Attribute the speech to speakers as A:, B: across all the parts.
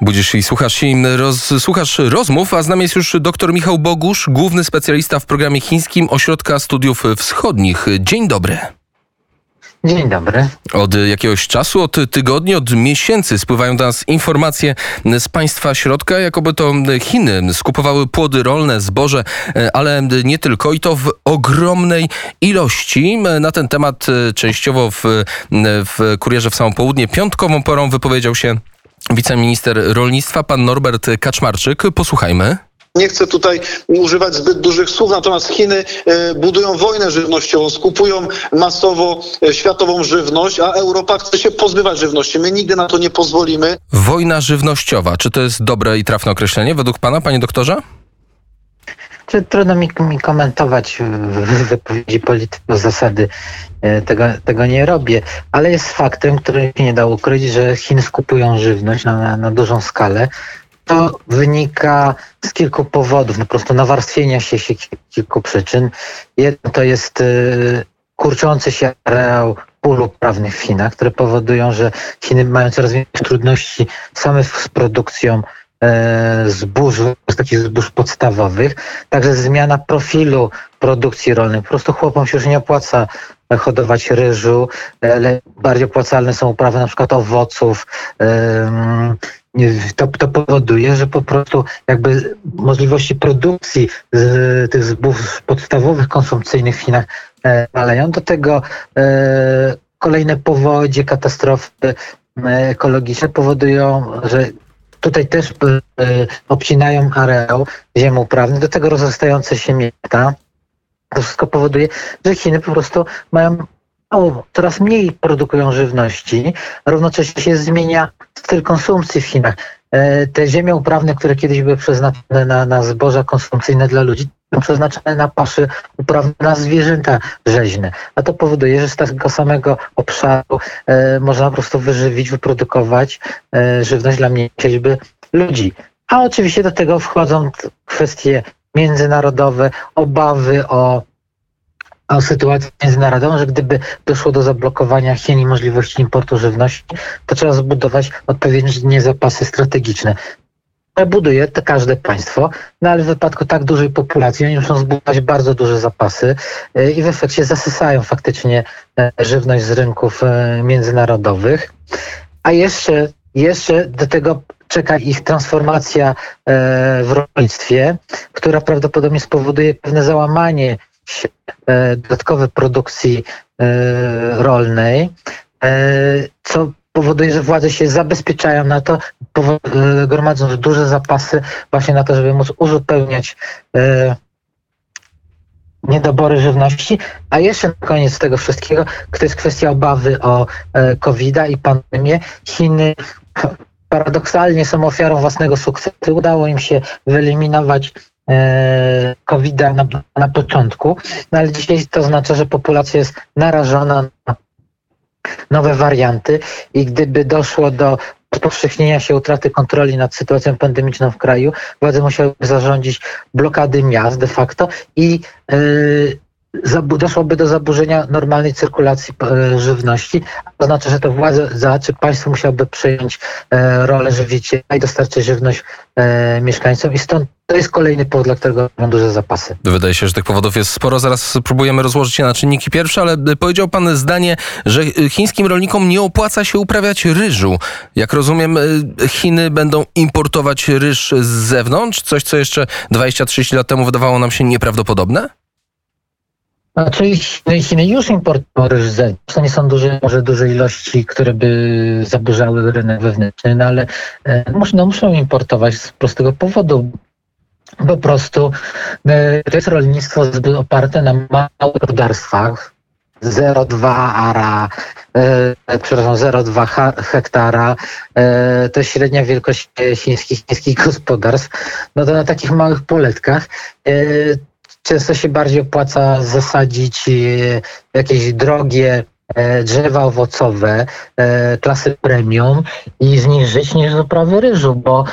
A: Budzisz i słuchasz, i roz, słuchasz rozmów, a z nami jest już dr Michał Bogusz, główny specjalista w programie chińskim Ośrodka Studiów Wschodnich. Dzień dobry.
B: Dzień dobry.
A: Od jakiegoś czasu, od tygodni, od miesięcy spływają do nas informacje z państwa środka, jakoby to Chiny skupowały płody rolne, zboże, ale nie tylko i to w ogromnej ilości. Na ten temat częściowo w, w Kurierze w samą południe piątkową porą wypowiedział się wiceminister rolnictwa, pan Norbert Kaczmarczyk. Posłuchajmy.
C: Nie chcę tutaj używać zbyt dużych słów, natomiast Chiny e, budują wojnę żywnościową, skupują masowo e, światową żywność, a Europa chce się pozbywać żywności. My nigdy na to nie pozwolimy.
A: Wojna żywnościowa, czy to jest dobre i trafne określenie według pana, panie doktorze?
B: Czy trudno mi, mi komentować wypowiedzi polityków zasady e, tego, tego nie robię, ale jest faktem, który się nie da ukryć, że Chiny skupują żywność na, na dużą skalę. To wynika z kilku powodów, no po prostu nawarstwienia się, się kilku przyczyn. Jedno to jest y, kurczący się areał pól uprawnych w Chinach, które powodują, że Chiny mają coraz większe trudności same z produkcją E, zbóż, z takich zbóż podstawowych. Także zmiana profilu produkcji rolnej. Po prostu chłopom się już nie opłaca hodować ryżu, ale bardziej opłacalne są uprawy na przykład owoców. To, to powoduje, że po prostu jakby możliwości produkcji z tych zbóż podstawowych, konsumpcyjnych w Chinach e, maleją. Do tego e, kolejne powodzie, katastrofy ekologiczne powodują, że Tutaj też y, obcinają areał ziem uprawny, do tego rozrastające się miasta. To wszystko powoduje, że Chiny po prostu mają mało, coraz mniej produkują żywności, równocześnie się zmienia styl konsumpcji w Chinach. E, te ziemie uprawne, które kiedyś były przeznaczone na, na zboża konsumpcyjne dla ludzi, są przeznaczone na paszy uprawne na zwierzęta rzeźne. A to powoduje, że z tego samego obszaru e, można po prostu wyżywić, wyprodukować e, żywność dla mniejszej liczby ludzi. A oczywiście do tego wchodzą kwestie międzynarodowe, obawy o o sytuację międzynarodową, że gdyby doszło do zablokowania Chin i możliwości importu żywności, to trzeba zbudować odpowiednie zapasy strategiczne. Buduje to każde państwo, no ale w wypadku tak dużej populacji oni muszą zbudować bardzo duże zapasy y, i w efekcie zasysają faktycznie e, żywność z rynków e, międzynarodowych. A jeszcze, jeszcze do tego czeka ich transformacja e, w rolnictwie, która prawdopodobnie spowoduje pewne załamanie dodatkowej produkcji e, rolnej, e, co powoduje, że władze się zabezpieczają na to, gromadząc duże zapasy właśnie na to, żeby móc uzupełniać niedobory żywności. A jeszcze na koniec tego wszystkiego, to jest kwestia obawy o COVID-a i pandemię. Chiny paradoksalnie są ofiarą własnego sukcesu. Udało im się wyeliminować E, covid na, na początku, no ale dzisiaj to oznacza, że populacja jest narażona na nowe warianty i gdyby doszło do rozpowszechnienia się utraty kontroli nad sytuacją pandemiczną w kraju, władze musiałyby zarządzić blokady miast de facto i yy, doszłoby do zaburzenia normalnej cyrkulacji e, żywności. To znaczy, że to władze za czy państwo musiałoby przejąć e, rolę żywiciela i dostarczyć żywność e, mieszkańcom i stąd to jest kolejny powód, dla którego mam duże zapasy.
A: Wydaje się, że tych powodów jest sporo. Zaraz spróbujemy rozłożyć je na czynniki pierwsze, ale powiedział pan zdanie, że chińskim rolnikom nie opłaca się uprawiać ryżu. Jak rozumiem, Chiny będą importować ryż z zewnątrz? Coś, co jeszcze 20-30 lat temu wydawało nam się nieprawdopodobne?
B: Oczywiście no Chiny już importują ryż z. To nie są duże, może duże ilości, które by zaburzały rynek wewnętrzny, no ale e, no muszą importować z prostego powodu. Po prostu e, to jest rolnictwo oparte na małych gospodarstwach, 0,2 ara, e, przepraszam, 0,2 hektara, e, to średnia wielkość chińskich, chińskich gospodarstw, no to na takich małych poletkach e, często się bardziej opłaca zasadzić e, jakieś drogie e, drzewa owocowe e, klasy premium i z nich żyć niż z uprawy ryżu, bo,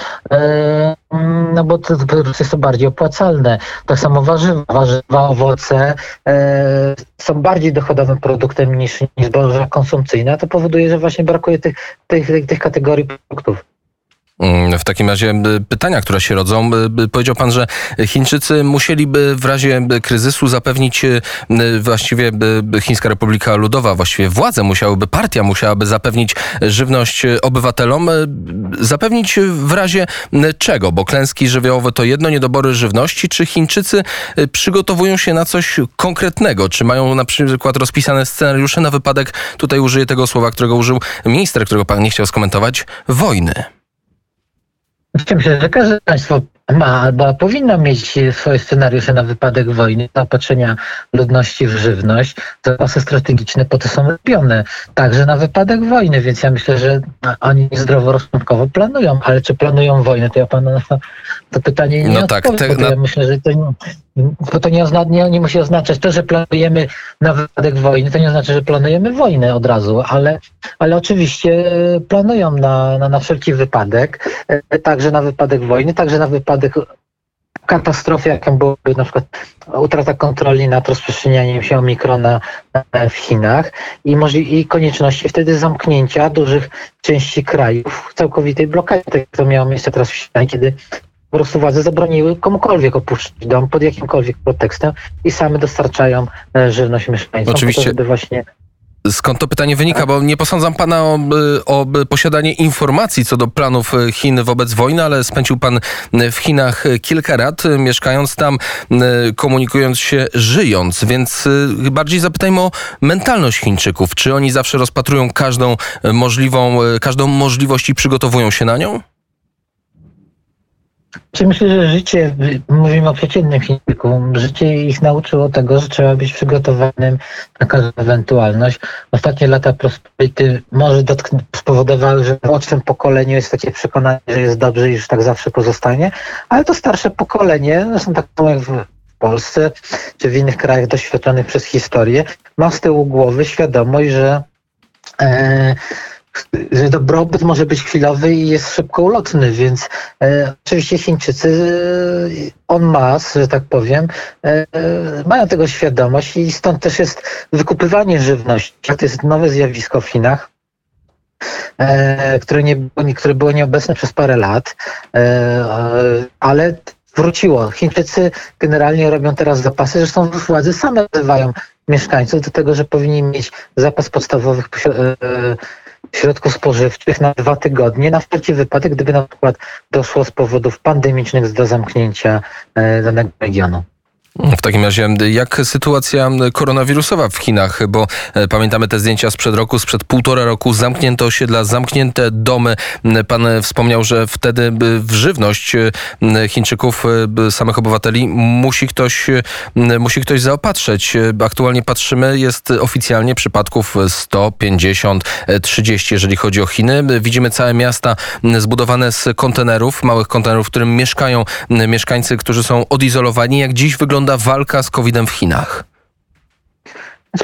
B: no bo to, jest to bardziej opłacalne. Tak samo warzywa, warzywa owoce są bardziej dochodowym produktem niż, niż zboża konsumpcyjne, to powoduje, że właśnie brakuje tych, tych, tych kategorii produktów.
A: Mm, w takim razie pytania, które się rodzą. Powiedział pan, że Chińczycy musieliby w razie kryzysu zapewnić właściwie Chińska Republika Ludowa, właściwie władze musiałyby, partia musiałaby zapewnić żywność obywatelom. Zapewnić w razie czego? Bo klęski żywiołowe to jedno, niedobory żywności. Czy Chińczycy przygotowują się na coś konkretnego? Czy mają na przykład rozpisane scenariusze na wypadek, tutaj użyję tego słowa, którego użył minister, którego pan nie chciał skomentować, wojny?
B: Myślę, że każde państwo ma albo powinno mieć swoje scenariusze na wypadek wojny, zaopatrzenia ludności w żywność. Zapasy strategiczne po to są robione, także na wypadek wojny, więc ja myślę, że oni zdroworozsądkowo planują, ale czy planują wojnę, to ja panu na to, to pytanie nie no tak, te, na... ja myślę, że to nie, bo to nie, ozna, nie, nie musi oznaczać to, że planujemy na wypadek wojny, to nie oznacza, że planujemy wojnę od razu, ale, ale oczywiście planują na, na, na wszelki wypadek, e, także na wypadek wojny, także na wypadek katastrofy, jaką byłoby na przykład utrata kontroli nad rozprzestrzenianiem się omikrona w Chinach i, i konieczności wtedy zamknięcia dużych części krajów, całkowitej blokady. Tak to miało miejsce teraz w Chinach, kiedy po prostu władze zabroniły komukolwiek opuszczać dom pod jakimkolwiek pretekstem i same dostarczają e, żywność mieszkańcom.
A: Oczywiście.
B: Po to, żeby właśnie
A: Skąd to pytanie wynika? Bo nie posądzam pana o, o, posiadanie informacji co do planów Chin wobec wojny, ale spędził pan w Chinach kilka lat, mieszkając tam, komunikując się, żyjąc. Więc bardziej zapytajmy o mentalność Chińczyków. Czy oni zawsze rozpatrują każdą możliwą, każdą możliwość i przygotowują się na nią?
B: Czy myślę, że życie, mówimy o przeciętnym Chińczyku, życie ich nauczyło tego, że trzeba być przygotowanym na każdą ewentualność. Ostatnie lata prosperity może spowodowały, że w młodszym pokoleniu jest takie przekonanie, że jest dobrze i że tak zawsze pozostanie, ale to starsze pokolenie, zresztą tak samo jak w Polsce czy w innych krajach doświadczonych przez historię, ma z tyłu głowy świadomość, że e, że dobrobyt może być chwilowy i jest szybko ulotny, więc e, oczywiście Chińczycy e, en masse, że tak powiem, e, mają tego świadomość i stąd też jest wykupywanie żywności. To jest nowe zjawisko w Chinach. E, które, nie, które było nieobecne przez parę lat, e, ale wróciło. Chińczycy generalnie robią teraz zapasy, zresztą władze same wzywają mieszkańców do tego, że powinni mieć zapas podstawowych e, środków spożywczych na dwa tygodnie, na wszelki wypadek, gdyby na przykład doszło z powodów pandemicznych do zamknięcia e, danego regionu.
A: W takim razie, jak sytuacja koronawirusowa w Chinach? Bo e, pamiętamy te zdjęcia sprzed roku, sprzed półtora roku, zamknięte osiedla, zamknięte domy. Pan wspomniał, że wtedy w żywność Chińczyków, samych obywateli, musi ktoś, musi ktoś zaopatrzeć. Aktualnie patrzymy, jest oficjalnie przypadków 150, 30, jeżeli chodzi o Chiny. Widzimy całe miasta zbudowane z kontenerów, małych kontenerów, w którym mieszkają mieszkańcy, którzy są odizolowani. Jak dziś wygląda wygląda walka z COVID-em w Chinach?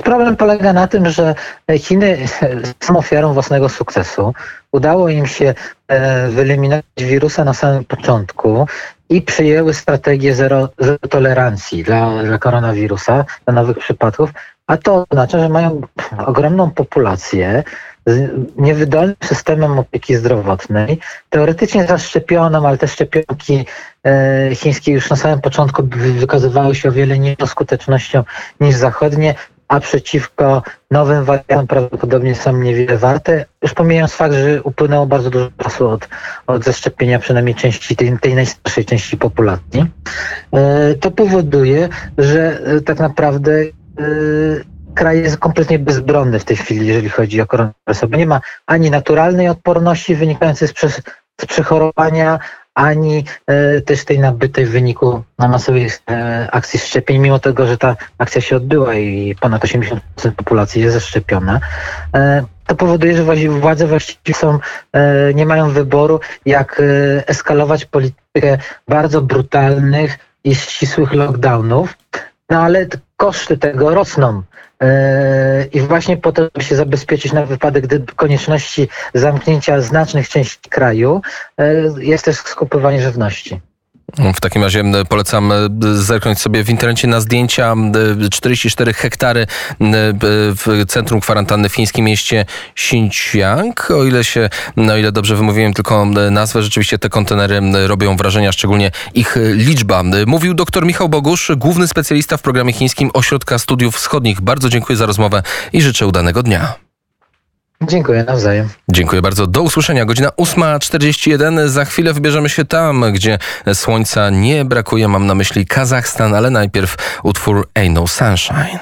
B: Problem polega na tym, że Chiny są ofiarą własnego sukcesu. Udało im się e, wyeliminować wirusa na samym początku i przyjęły strategię zero, zero tolerancji dla, dla koronawirusa, dla nowych przypadków, a to oznacza, że mają ogromną populację, niewydolnym systemem opieki zdrowotnej, teoretycznie zaszczepioną, ale te szczepionki chińskie już na samym początku wykazywały się o wiele niższą skutecznością niż zachodnie, a przeciwko nowym wariantom prawdopodobnie są niewiele warte. Już pomijając fakt, że upłynęło bardzo dużo czasu od, od zaszczepienia przynajmniej części tej, tej najstarszej części populacji. E, to powoduje, że e, tak naprawdę kraj jest kompletnie bezbronny w tej chwili, jeżeli chodzi o koronawirus, bo nie ma ani naturalnej odporności wynikającej z, z przechorowania, ani e, też tej nabytej w wyniku masowej e, akcji szczepień, mimo tego, że ta akcja się odbyła i ponad 80% populacji jest zaszczepiona. E, to powoduje, że władze właściwie są, nie mają wyboru, jak eskalować politykę bardzo brutalnych i ścisłych lockdownów, no ale koszty tego rosną. E, I właśnie po to, żeby się zabezpieczyć na wypadek gdyby konieczności zamknięcia znacznych części kraju, e, jest też skupywanie żywności.
A: W takim razie polecam zerknąć sobie w internecie na zdjęcia. m, e, 44 hektary w centrum kwarantanny w fińskim mieście Xinjiang. O ile się, no ile dobrze wymówiłem tylko nazwę, rzeczywiście te kontenery robią wrażenie, a szczególnie ich liczba. Mówił dr Michał Bogusz, główny specjalista w programie chińskim Ośrodka Studiów Wschodnich. Bardzo dziękuję za rozmowę i życzę udanego dnia.
B: Dziękuję nawzajem.
A: Dziękuję bardzo. Do usłyszenia. Godzina 8.41. Za chwilę wybierzemy się tam, gdzie słońca nie brakuje. Mam na myśli Kazachstan, ale najpierw utwór Ain't No Sunshine.